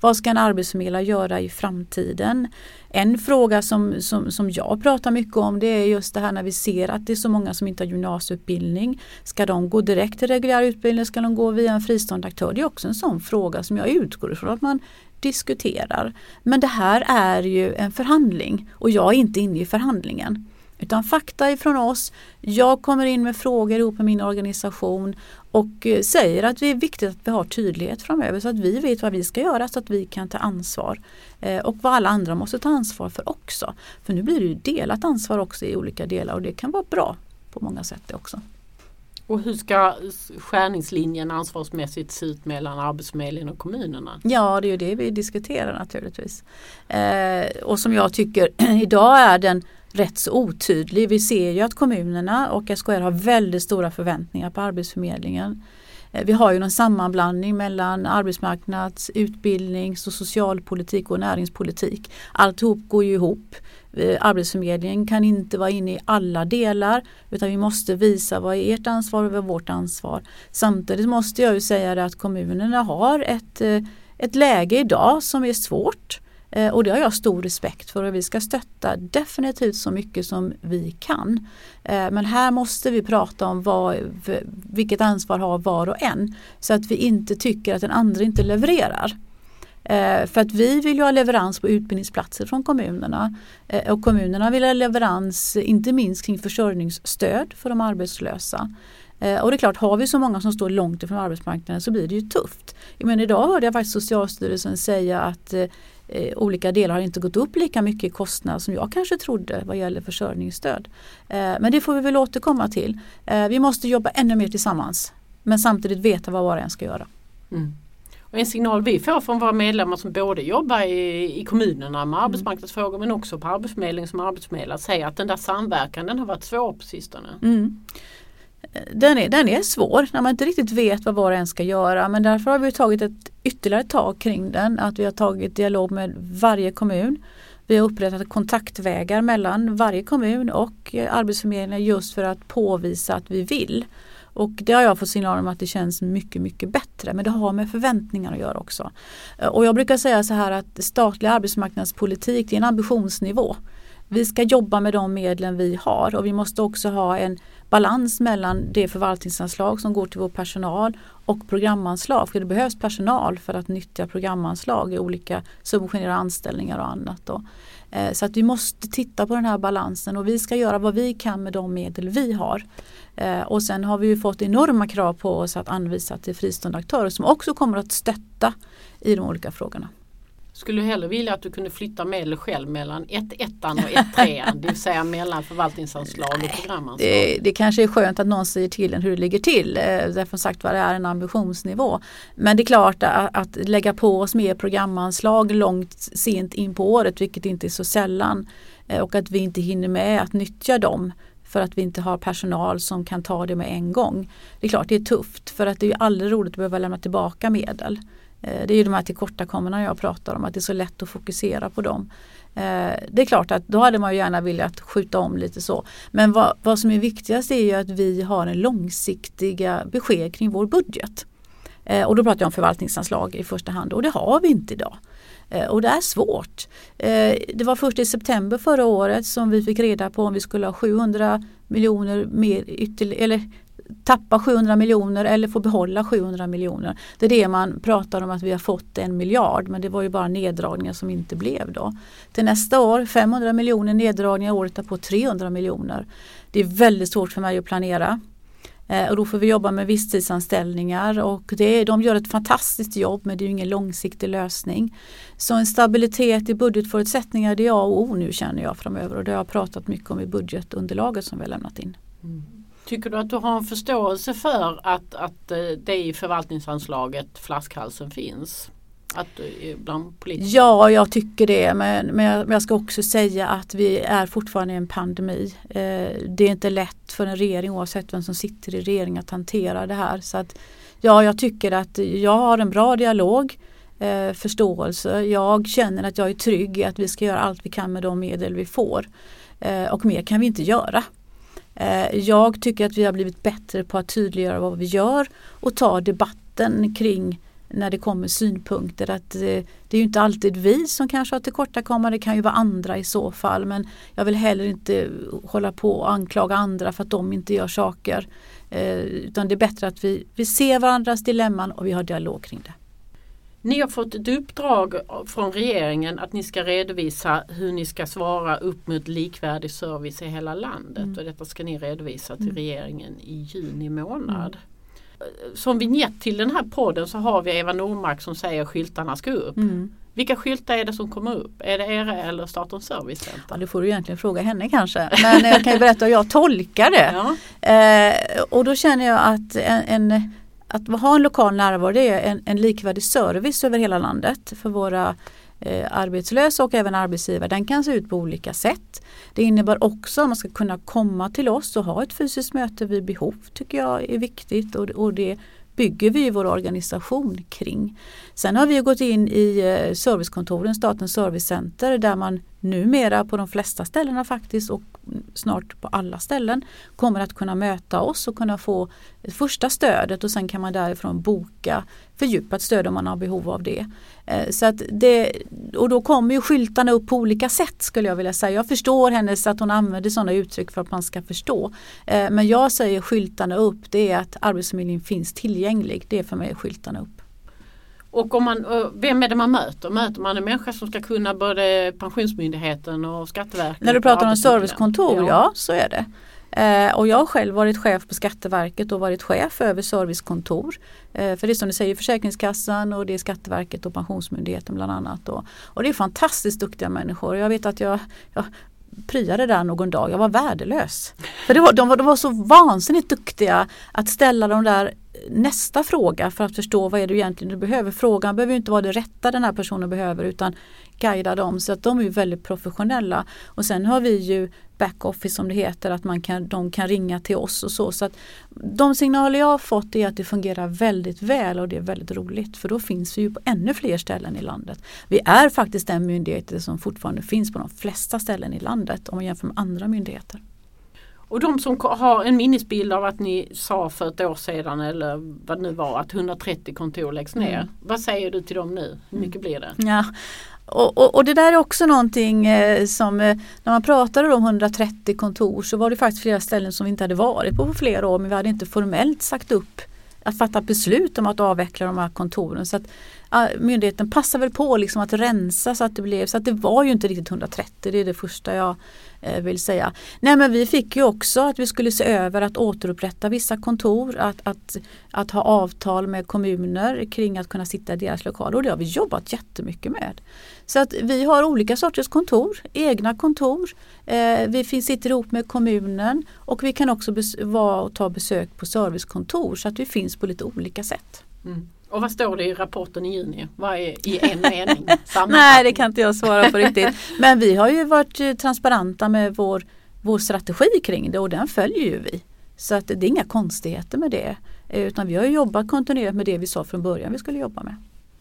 Vad ska en arbetsförmedlare göra i framtiden? En fråga som, som, som jag pratar mycket om det är just det här när vi ser att det är så många som inte har gymnasieutbildning. Ska de gå direkt till reguljär utbildning? Ska de gå via en fristående aktör? Det är också en sån fråga som jag utgår ifrån att man diskuterar. Men det här är ju en förhandling och jag är inte inne i förhandlingen. Utan fakta ifrån oss. Jag kommer in med frågor ihop med min organisation och eh, säger att det är viktigt att vi har tydlighet framöver så att vi vet vad vi ska göra så att vi kan ta ansvar. Eh, och vad alla andra måste ta ansvar för också. För nu blir det ju delat ansvar också i olika delar och det kan vara bra på många sätt också. Och hur ska skärningslinjen ansvarsmässigt se ut mellan Arbetsförmedlingen och kommunerna? Ja, det är ju det vi diskuterar naturligtvis. Eh, och som jag tycker idag är den rätt så otydlig. Vi ser ju att kommunerna och SKR har väldigt stora förväntningar på Arbetsförmedlingen. Eh, vi har ju en sammanblandning mellan arbetsmarknads, utbildnings och socialpolitik och näringspolitik. Alltihop går ju ihop. Eh, Arbetsförmedlingen kan inte vara inne i alla delar utan vi måste visa vad är ert ansvar och vad är vårt ansvar. Samtidigt måste jag ju säga att kommunerna har ett, eh, ett läge idag som är svårt. Eh, och det har jag stor respekt för och vi ska stötta definitivt så mycket som vi kan. Eh, men här måste vi prata om vad, vilket ansvar har var och en så att vi inte tycker att den andra inte levererar. Eh, för att vi vill ju ha leverans på utbildningsplatser från kommunerna. Och kommunerna vill ha leverans inte minst kring försörjningsstöd för de arbetslösa. Och det är klart, har vi så många som står långt ifrån arbetsmarknaden så blir det ju tufft. Men idag hörde jag faktiskt Socialstyrelsen säga att eh, olika delar har inte gått upp lika mycket i kostnad som jag kanske trodde vad gäller försörjningsstöd. Eh, men det får vi väl återkomma till. Eh, vi måste jobba ännu mer tillsammans men samtidigt veta vad var och en ska göra. Mm. Och en signal vi får från våra medlemmar som både jobbar i, i kommunerna med mm. arbetsmarknadsfrågor men också på Arbetsförmedlingen som arbetsförmedlare säger att den där samverkan den har varit svår på sistone. Mm. Den, är, den är svår när man inte riktigt vet vad var och en ska göra men därför har vi tagit ett ytterligare tag kring den. Att vi har tagit dialog med varje kommun. Vi har upprättat kontaktvägar mellan varje kommun och Arbetsförmedlingen just för att påvisa att vi vill. Och det har jag fått signaler om att det känns mycket, mycket bättre. Men det har med förväntningar att göra också. Eh, och jag brukar säga så här att statlig arbetsmarknadspolitik det är en ambitionsnivå. Vi ska jobba med de medlen vi har och vi måste också ha en balans mellan det förvaltningsanslag som går till vår personal och programanslag. För det behövs personal för att nyttja programanslag i olika subventionerade anställningar och annat. Då. Eh, så att vi måste titta på den här balansen och vi ska göra vad vi kan med de medel vi har. Eh, och sen har vi ju fått enorma krav på oss att anvisa till fristående aktörer som också kommer att stötta i de olika frågorna. Skulle du hellre vilja att du kunde flytta medel själv mellan 1 ettan och 1 trean, det vill säga mellan förvaltningsanslag och programanslag? Det, det kanske är skönt att någon säger till en hur det ligger till. Eh, därför sagt vad det är en ambitionsnivå. Men det är klart att, att lägga på oss mer programanslag långt sent in på året, vilket inte är så sällan, eh, och att vi inte hinner med att nyttja dem för att vi inte har personal som kan ta det med en gång. Det är klart det är tufft för att det är aldrig roligt att behöva lämna tillbaka medel. Eh, det är ju de här tillkortakommandena jag pratar om, att det är så lätt att fokusera på dem. Eh, det är klart att då hade man gärna velat skjuta om lite så. Men vad, vad som är viktigast är ju att vi har en långsiktiga besked kring vår budget. Eh, och då pratar jag om förvaltningsanslag i första hand och det har vi inte idag. Och det är svårt. Det var först i september förra året som vi fick reda på om vi skulle ha 700 miljoner mer ytterligare, eller tappa 700 miljoner eller få behålla 700 miljoner. Det är det man pratar om att vi har fått en miljard men det var ju bara neddragningar som inte blev då. Till nästa år 500 miljoner neddragningar, året på 300 miljoner. Det är väldigt svårt för mig att planera. Eh, och då får vi jobba med visstidsanställningar och det, de gör ett fantastiskt jobb men det är ingen långsiktig lösning. Så en stabilitet i budgetförutsättningar det är A och O nu känner jag framöver och det har jag pratat mycket om i budgetunderlaget som vi har lämnat in. Mm. Tycker du att du har en förståelse för att, att eh, det i förvaltningsanslaget flaskhalsen finns? Att, bland politiker? Ja, jag tycker det. Men, men jag ska också säga att vi är fortfarande i en pandemi. Eh, det är inte lätt för en regering oavsett vem som sitter i regeringen att hantera det här. Så att, ja, jag tycker att jag har en bra dialog, eh, förståelse. Jag känner att jag är trygg i att vi ska göra allt vi kan med de medel vi får. Eh, och mer kan vi inte göra. Eh, jag tycker att vi har blivit bättre på att tydliggöra vad vi gör och ta debatten kring när det kommer synpunkter. Att eh, det är inte alltid vi som kanske har tillkortakommande, det kan ju vara andra i så fall. Men jag vill heller inte hålla på och anklaga andra för att de inte gör saker. Eh, utan det är bättre att vi, vi ser varandras dilemman och vi har dialog kring det. Ni har fått ett uppdrag från regeringen att ni ska redovisa hur ni ska svara upp mot likvärdig service i hela landet mm. och detta ska ni redovisa till mm. regeringen i juni månad. Mm. Som vignett till den här podden så har vi Eva Nordmark som säger skyltarna ska upp. Mm. Vilka skyltar är det som kommer upp? Är det era eller Statens servicecenter? Ja, det får du egentligen fråga henne kanske. Men jag kan ju berätta hur jag tolkar det. Ja. Eh, och då känner jag att en, en att ha en lokal närvaro det är en, en likvärdig service över hela landet för våra eh, arbetslösa och även arbetsgivare. Den kan se ut på olika sätt. Det innebär också att man ska kunna komma till oss och ha ett fysiskt möte vid behov tycker jag är viktigt och, och det bygger vi vår organisation kring. Sen har vi gått in i eh, servicekontoren, Statens servicecenter där man numera på de flesta ställena faktiskt och snart på alla ställen kommer att kunna möta oss och kunna få första stödet och sen kan man därifrån boka fördjupat stöd om man har behov av det. Eh, så att det och då kommer ju skyltarna upp på olika sätt skulle jag vilja säga. Jag förstår hennes att hon använder sådana uttryck för att man ska förstå. Eh, men jag säger skyltarna upp, det är att Arbetsförmedlingen finns tillgänglig. Det är för mig skyltarna upp. Och om man, vem är det man möter? Möter man en människa som ska kunna både Pensionsmyndigheten och Skatteverket? När du pratar om servicekontor, ja. ja så är det. Eh, och jag har själv varit chef på Skatteverket och varit chef över servicekontor. Eh, för det är som du säger Försäkringskassan och det är Skatteverket och Pensionsmyndigheten bland annat. Och, och det är fantastiskt duktiga människor. Jag vet att jag, jag pryade där någon dag, jag var värdelös. För det var, de, var, de var så vansinnigt duktiga att ställa de där eh, nästa fråga för att förstå vad är det egentligen du behöver. Frågan behöver inte vara det rätta den här personen behöver utan guida dem så att de är väldigt professionella. Och sen har vi ju backoffice som det heter, att man kan, de kan ringa till oss och så. så att de signaler jag har fått är att det fungerar väldigt väl och det är väldigt roligt för då finns vi ju på ännu fler ställen i landet. Vi är faktiskt den myndighet som fortfarande finns på de flesta ställen i landet om man jämför med andra myndigheter. Och de som har en minnesbild av att ni sa för ett år sedan eller vad det nu var att 130 kontor läggs ner. Mm. Vad säger du till dem nu? Hur mycket blir det? Ja, och, och, och, det där är också någonting eh, som eh, när man pratade om 130 kontor så var det faktiskt flera ställen som vi inte hade varit på på flera år men vi hade inte formellt sagt upp att fatta beslut om att avveckla de här kontoren. Så att myndigheten passade väl på liksom att rensa så att det blev så att det var ju inte riktigt 130. Det är det första jag eh, vill säga. Nej men vi fick ju också att vi skulle se över att återupprätta vissa kontor, att, att, att ha avtal med kommuner kring att kunna sitta i deras lokaler och det har vi jobbat jättemycket med. Så att vi har olika sorters kontor, egna kontor. Eh, vi finns, sitter ihop med kommunen och vi kan också vara och ta besök på servicekontor så att vi finns på lite olika sätt. Mm. Och vad står det i rapporten i juni? Vad är i en mening? Nej det kan inte jag svara på riktigt. Men vi har ju varit eh, transparenta med vår, vår strategi kring det och den följer ju vi. Så att det är inga konstigheter med det. Eh, utan vi har jobbat kontinuerligt med det vi sa från början vi skulle jobba med.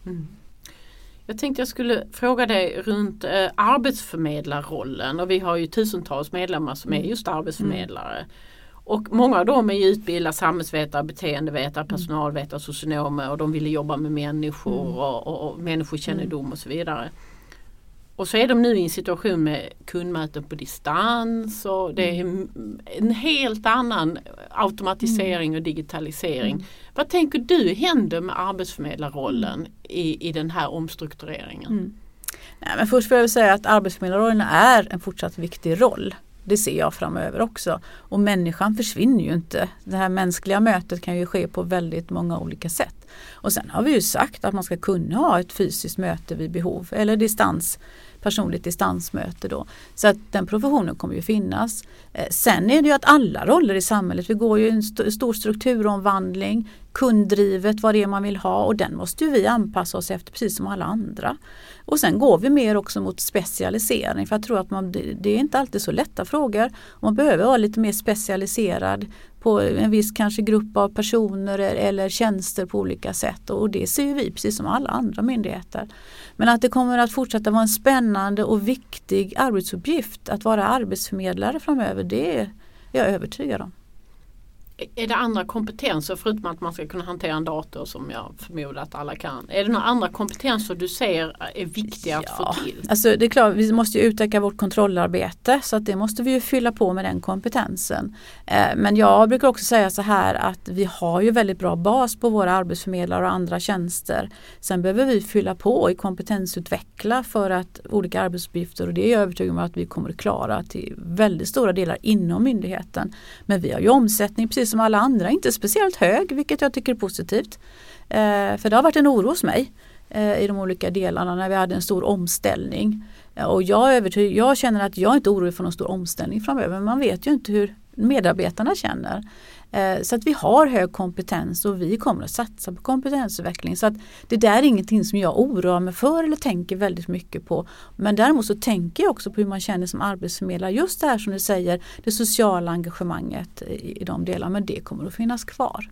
Mm. Jag tänkte jag skulle fråga dig runt eh, arbetsförmedlarrollen och vi har ju tusentals medlemmar som är mm. just arbetsförmedlare. Mm. Och många av dem är utbildade samhällsvetare, beteendevetare, mm. personalvetare, socionomer och de ville jobba med människor mm. och, och, och människokännedom och så vidare. Och så är de nu i en situation med kundmöten på distans och det är en helt annan automatisering och digitalisering. Mm. Vad tänker du händer med arbetsförmedlarrollen i, i den här omstruktureringen? Mm. Nej, men först vill jag säga att arbetsförmedlarrollen är en fortsatt viktig roll. Det ser jag framöver också. Och människan försvinner ju inte. Det här mänskliga mötet kan ju ske på väldigt många olika sätt. Och sen har vi ju sagt att man ska kunna ha ett fysiskt möte vid behov eller distans personligt distansmöte då. Så att den professionen kommer ju finnas. Eh, sen är det ju att alla roller i samhället, vi går ju en st stor strukturomvandling, kunddrivet, vad det är man vill ha och den måste vi anpassa oss efter precis som alla andra. Och sen går vi mer också mot specialisering för jag tror att man, det är inte alltid så lätta frågor. Man behöver vara lite mer specialiserad på en viss kanske grupp av personer e-, eller tjänster på olika sätt och det ser vi precis som alla andra myndigheter. Men att det kommer att fortsätta vara en spännande och viktig arbetsuppgift att vara arbetsförmedlare framöver det är jag övertygad om. Är det andra kompetenser förutom att man ska kunna hantera en dator som jag förmodar att alla kan? Är det några andra kompetenser du ser är viktiga att ja, få till? Alltså det är klart, vi måste utöka vårt kontrollarbete så att det måste vi ju fylla på med den kompetensen. Eh, men jag brukar också säga så här att vi har ju väldigt bra bas på våra arbetsförmedlare och andra tjänster. Sen behöver vi fylla på i kompetensutveckla för att olika arbetsuppgifter och det är jag övertygad om att vi kommer att klara till väldigt stora delar inom myndigheten. Men vi har ju omsättning precis som alla andra, inte speciellt hög vilket jag tycker är positivt. Eh, för det har varit en oro hos mig eh, i de olika delarna när vi hade en stor omställning. Eh, och jag, övertyg, jag känner att jag inte är orolig för någon stor omställning framöver men man vet ju inte hur medarbetarna känner. Eh, så att vi har hög kompetens och vi kommer att satsa på kompetensutveckling. Så att det där är ingenting som jag oroar mig för eller tänker väldigt mycket på. Men däremot så tänker jag också på hur man känner som arbetsförmedlare. Just det här som du säger, det sociala engagemanget i, i de delarna. Men det kommer att finnas kvar.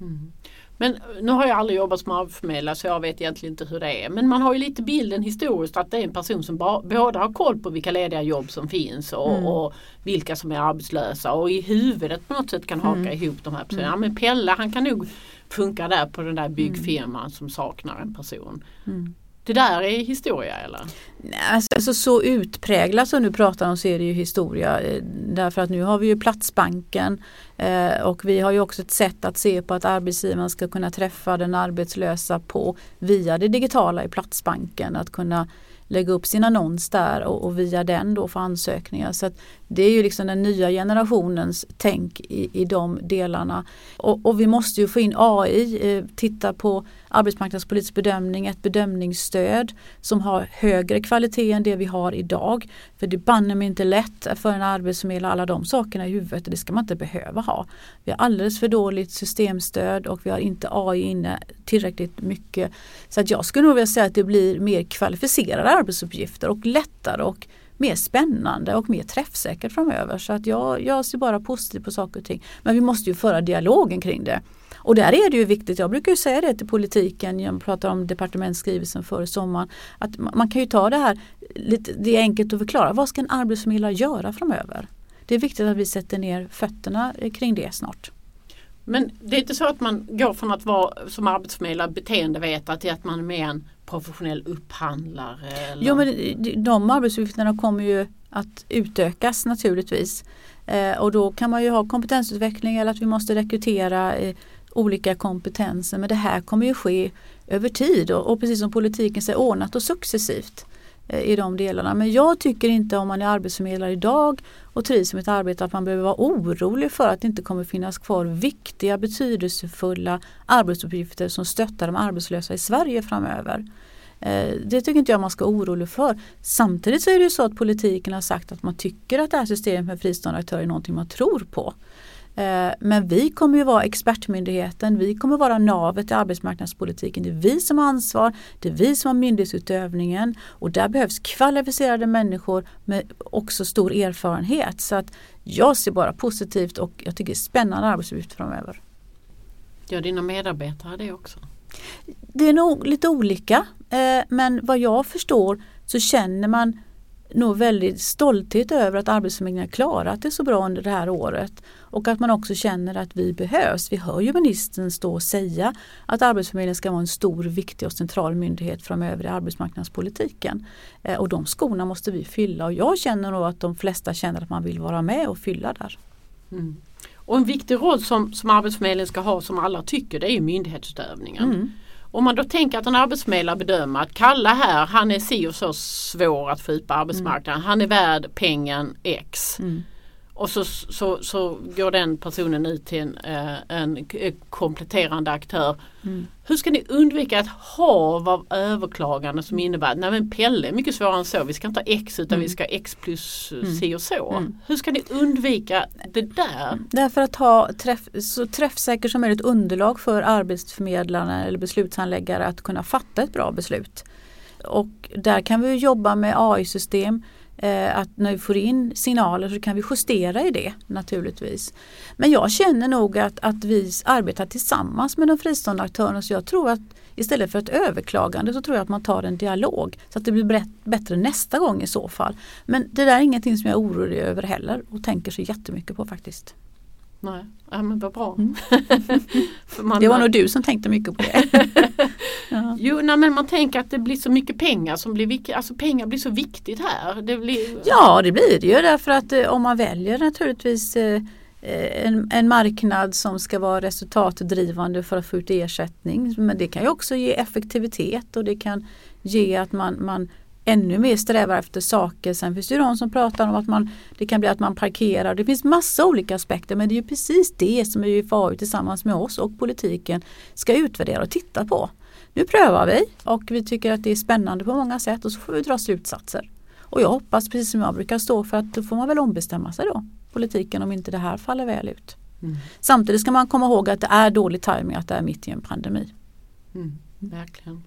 Mm. Men nu har jag aldrig jobbat som arbetsförmedlare så jag vet egentligen inte hur det är. Men man har ju lite bilden historiskt att det är en person som både har koll på vilka lediga jobb som finns och, Mm. och vilka som är arbetslösa och i huvudet på något sätt kan haka Mm. ihop de här personerna. Ja, men Pelle han kan nog funka där på den där byggfirman som saknar en person. Mm. Det där är historia eller? Alltså, alltså så utpräglat som du pratar om så är det ju historia. eh, Därför att nu har vi ju Platsbanken eh, och vi har ju också ett sätt att se på att arbetsgivaren ska kunna träffa den arbetslösa på via det digitala i Platsbanken. Att kunna lägga upp sin annons där och, och via den då få ansökningar. Så att det är ju liksom den nya generationens tänk i, i de delarna. Och, och vi måste ju få in AI, eh, titta på arbetsmarknadspolitisk bedömning, ett bedömningsstöd som har högre kvalitet än det vi har idag. För det banne mig inte lätt för en arbetsförmedlare alla de sakerna i huvudet. Det ska man inte behöva ha. Vi har alldeles för dåligt systemstöd och vi har inte AI inne tillräckligt mycket. Så att jag skulle nog vilja säga att det blir mer kvalificerade arbetsuppgifter och lättare och mer spännande och mer träffsäkert framöver. Så att jag, jag ser bara positivt på saker och ting. Men vi måste ju föra dialogen kring det. Och där är det ju viktigt, jag brukar ju säga det till politiken, jag pratar om departementsskrivelsen före sommaren, att man kan ju ta det här, lite, det är enkelt att förklara, vad ska en arbetsförmedlare göra framöver? Det är viktigt att vi sätter ner fötterna kring det snart. Men det är inte så att man går från att vara som arbetsförmedlare beteendevetare till att man är mer en professionell upphandlare? Eller? Jo men de- de arbetsuppgifterna kommer ju att utökas naturligtvis. Eh, och då kan man ju ha kompetensutveckling eller att vi måste rekrytera eh, olika kompetenser. Men det här kommer ju ske över tid och, och precis som politiken säger ordnat och successivt eh, i de delarna. Men jag tycker inte om man är arbetsförmedlare idag och trivs med ett arbete att man behöver vara orolig för att det inte kommer finnas kvar viktiga betydelsefulla arbetsuppgifter som stöttar de arbetslösa i Sverige framöver. Eh, det tycker inte jag man ska vara orolig för. Samtidigt så är det ju så att politiken har sagt att man tycker att det här systemet med fristående aktörer är någonting man tror på. Eh, Men vi kommer ju vara expertmyndigheten, vi kommer vara navet i arbetsmarknadspolitiken. Det är vi som har ansvar, det är vi som har myndighetsutövningen och där behövs kvalificerade människor med också stor erfarenhet. Så att jag ser bara positivt och jag tycker det är spännande arbetsuppgifter framöver. Gör dina medarbetare det också? Det är nog lite olika eh, men vad jag förstår så känner man nog väldigt stolthet över att Arbetsförmedlingen har klarat det så bra under det här året. Och att man också känner att vi behövs. Vi hör ju ministern stå och säga att Arbetsförmedlingen ska vara en stor, viktig och central myndighet framöver i arbetsmarknadspolitiken. Eh, och de skorna måste vi fylla och jag känner nog att de flesta känner att man vill vara med och fylla där. Mm. Och en viktig roll som, som Arbetsförmedlingen ska ha som alla tycker det är myndighetsutövningen. Mm. Om man då tänker att en arbetsförmedlare bedömer att Kalle här han är si och så svår att få ut på arbetsmarknaden. Han är värd pengen X. Mm. Och så, så, så går den personen ut till en, eh, en eh, kompletterande aktör. Mm. Hur ska ni undvika ett hav av överklagande som innebär att nej men Pelle är mycket svårare än så. Vi ska inte ha X utan vi ska ha X plus eh, si och så. Mm. Hur ska ni undvika det där? Därför att ha träff, så träffsäkert som möjligt underlag för arbetsförmedlarna eller beslutshandläggare att kunna fatta ett bra beslut. Och där kan vi jobba med AI-system. Eh, att när vi får in signaler så kan vi justera i det naturligtvis. Men jag känner nog att, att vi arbetar tillsammans med de fristående aktörerna så jag tror att istället för ett överklagande så tror jag att man tar en dialog så att det blir bättre nästa gång i så fall. Men det där är ingenting som jag är orolig över heller och tänker så jättemycket på faktiskt. Nej, ja, men vad bra. Mm. Det var nog du som tänkte mycket på det. ja. Jo, nej, men man tänker att det blir så mycket pengar som blir viktigt. Alltså pengar blir så viktigt här. Det blir, ja det blir det ju därför att eh, om man väljer naturligtvis eh, eh, en, en marknad som ska vara resultatdrivande för att få ut ersättning. Men det kan ju också ge effektivitet och det kan ge att man, man ännu mer strävar efter saker. Sen finns det ju de som pratar om att man, det kan bli att man parkerar. Det finns massa olika aspekter men det är ju precis det som UFAU tillsammans med oss och politiken ska utvärdera och titta på. Nu prövar vi och vi tycker att det är spännande på många sätt och så får vi dra slutsatser. Och jag hoppas, precis som jag brukar stå för, att då får man väl ombestämma sig då, politiken, om inte det här faller väl ut. Mm. Samtidigt ska man komma ihåg att det är dålig timing att det är mitt i en pandemi. Mm, verkligen.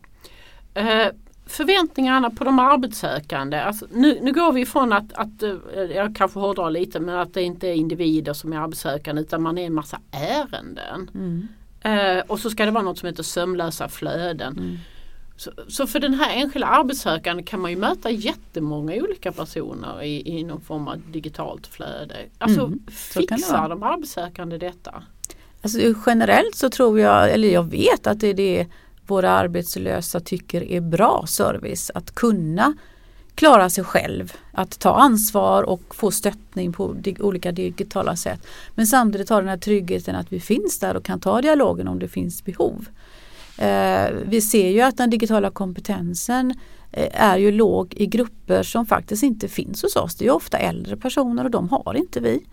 Eh, förväntningarna på de arbetssökande. Alltså, nu, nu går vi ifrån att, att, eh, jag kanske hårdrar lite, men att det inte är individer som är arbetssökande utan man är en massa ärenden. Mm. Eh, och så ska det vara något som heter sömlösa flöden. Mm. Så, så, för den här enskilda arbetssökande kan man ju möta jättemånga olika personer i, i någon form av digitalt flöde. Alltså mm, fixar de arbetssökande detta? Alltså, generellt så tror jag, eller jag vet att det är det våra arbetslösa tycker är bra service. Att kunna klara sig själv, att ta ansvar och få stöttning på olika digitala sätt. Men samtidigt ha den här tryggheten att vi finns där och kan ta dialogen om det finns behov. Eh, vi ser ju att den digitala kompetensen eh, är ju låg i grupper som faktiskt inte finns hos oss. Det är ofta äldre personer och de har inte vi.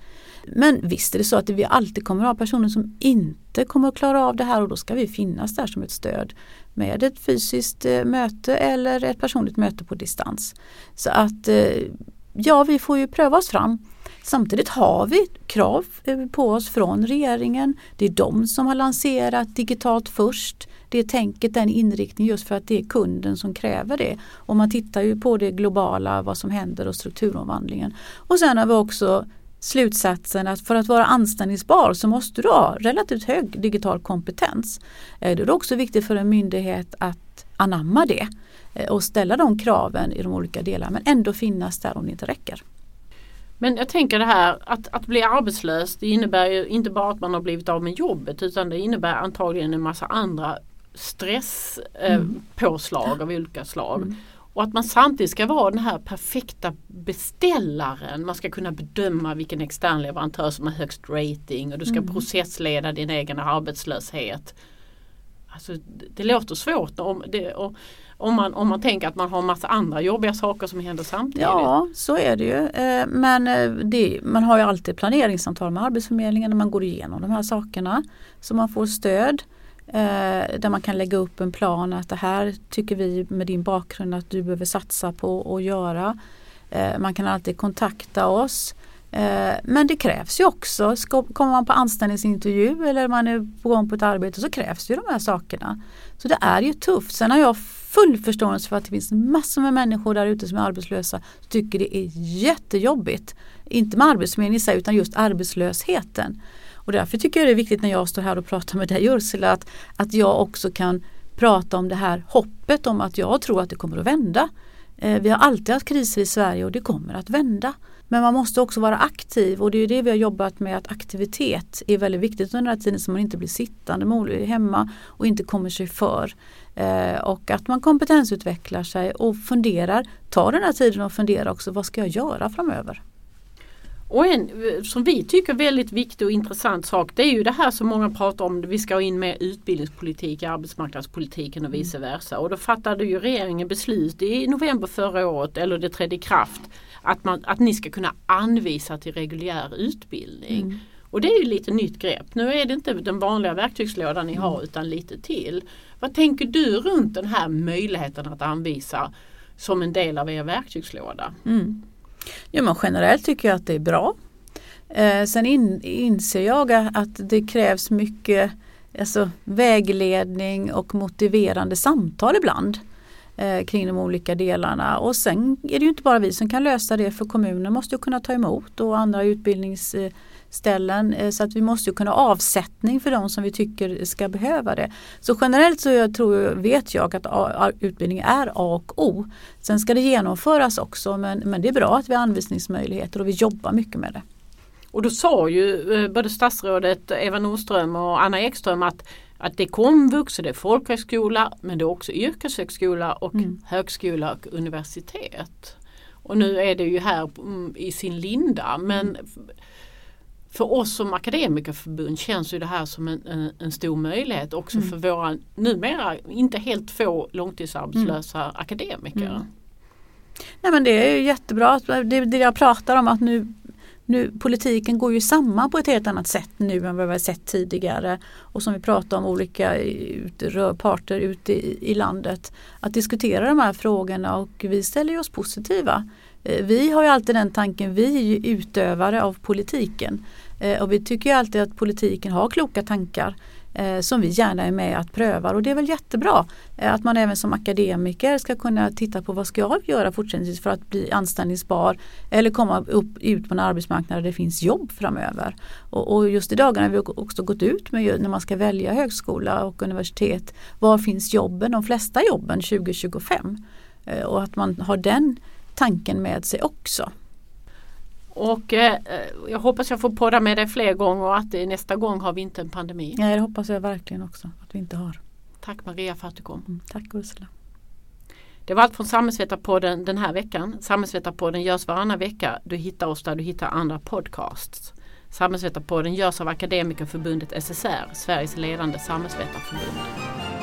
Men visst är det så att vi alltid kommer att ha personer som inte kommer att klara av det här och då ska vi finnas där som ett stöd med ett fysiskt eh, möte eller ett personligt möte på distans. Så att eh, ja, vi får ju pröva oss fram. Samtidigt har vi krav eh, på oss från regeringen. Det är de som har lanserat digitalt först det tänket, den inriktningen just för att det är kunden som kräver det. Och man tittar ju på det globala, vad som händer och strukturomvandlingen. Och sen har vi också slutsatsen att för att vara anställningsbar så måste du ha relativt hög digital kompetens. Eh, det är också viktigt för en myndighet att anamma det eh, och ställa de kraven i de olika delarna men ändå finnas där om det inte räcker. Men jag tänker det här att, att bli arbetslös det innebär ju inte bara att man har blivit av med jobbet utan det innebär antagligen en massa andra stresspåslag eh, mm. av olika slag. Mm. Och att man samtidigt ska vara den här perfekta beställaren. Man ska kunna bedöma vilken extern leverantör som har högst rating och du ska mm. processleda din egen arbetslöshet. Alltså, det, låter svårt om, det, om, man, om man tänker att man har massa andra jobbiga saker som händer samtidigt. Ja så är det ju. Eh, men eh, det, man har ju alltid planeringssamtal med Arbetsförmedlingen när man går igenom de här sakerna. Så man får stöd. Eh, där man kan lägga upp en plan att det här tycker vi med din bakgrund att du behöver satsa på att göra. Eh, man kan alltid kontakta oss. Eh, men det krävs ju också, ska, kommer man på anställningsintervju eller man är på gång på ett arbete så krävs ju de här sakerna. Så det är ju tufft. Sen har jag full förståelse för att det finns massor med människor där ute som är arbetslösa som tycker det är jättejobbigt. Inte med arbetsförmedlingen i sig utan just arbetslösheten. Och därför tycker jag det är viktigt när jag står här och pratar med dig Ursula att, att jag också kan prata om det här hoppet om att jag tror att det kommer att vända. Eh, vi har alltid haft kriser i Sverige och det kommer att vända. Men man måste också vara aktiv och det är det vi har jobbat med att aktivitet är väldigt viktigt under den här tiden så man inte blir sittande hemma och inte kommer sig för. Eh, och att man kompetensutvecklar sig och funderar, tar den här tiden och funderar också vad ska jag göra framöver. Och en som vi tycker väldigt viktig och intressant sak det är ju det här som många pratar om. Vi ska ha in mer utbildningspolitik i arbetsmarknadspolitiken och vice versa. Och då fattade ju regeringen beslut i november förra året, eller det trädde i kraft, att, man, att ni ska kunna anvisa till reguljär utbildning. Mm. Och det är ju lite nytt grepp. Nu är det inte den vanliga verktygslådan ni har mm. utan lite till. Vad tänker du runt den här möjligheten att anvisa som en del av er verktygslåda? Mm. Jo, men generellt tycker jag att det är bra. Eh, sen in, inser jag att det krävs mycket alltså, vägledning och motiverande samtal ibland eh, kring de olika delarna. Och sen är det ju inte bara vi som kan lösa det för kommunen måste ju kunna ta emot och andra utbildnings eh, ställen eh, så att vi måste kunna ha avsättning för de som vi tycker ska behöva det. Så generellt så jag tror, vet jag att utbildning är A och O. Sen ska det genomföras också men, men det är bra att vi har anvisningsmöjligheter och vi jobbar mycket med det. Och då sa ju eh, både statsrådet Eva Nordström och Anna Ekström att, att det är komvux och det är folkhögskola men det är också yrkeshögskola och mm. högskola och universitet. Och nu är det ju här mm, i sin linda men mm för oss som akademikerförbund känns ju det här som en, en, en stor möjlighet också mm. för våra numera inte helt få långtidsarbetslösa mm. akademiker. Mm. Nej men det är ju jättebra, det, det jag pratar om att nu, nu politiken går ju samman på ett helt annat sätt nu än vad vi har sett tidigare. Och som vi pratar om olika parter ute i, i landet. Att diskutera de här frågorna och vi ställer oss positiva. Eh, vi har ju alltid den tanken, vi är ju utövare av politiken. Eh, och vi tycker alltid att politiken har kloka tankar. Eh, som vi gärna är med att pröva och det är väl jättebra eh, att man även som akademiker ska kunna titta på vad ska jag göra fortsättningsvis för att bli anställningsbar eller komma upp, ut på en arbetsmarknad där det finns jobb framöver. Och, och just i dagarna har vi också gått ut med när man ska välja högskola och universitet. Var finns jobben, de flesta jobben 2025? Och att man har den tanken med sig också. Och eh, jag hoppas jag får podda med dig fler gånger och att nästa gång har vi inte en pandemi. Nej, det hoppas jag verkligen också att vi inte har. Tack Maria för att du kom. Mm, tack Ursula. Det var allt från Samhällsvetarpodden den här veckan. Samhällsvetarpodden görs varannan vecka. Du hittar oss där du hittar andra podcasts. Samhällsvetarpodden görs av Akademikerförbundet SSR, Sveriges ledande samhällsvetarförbund.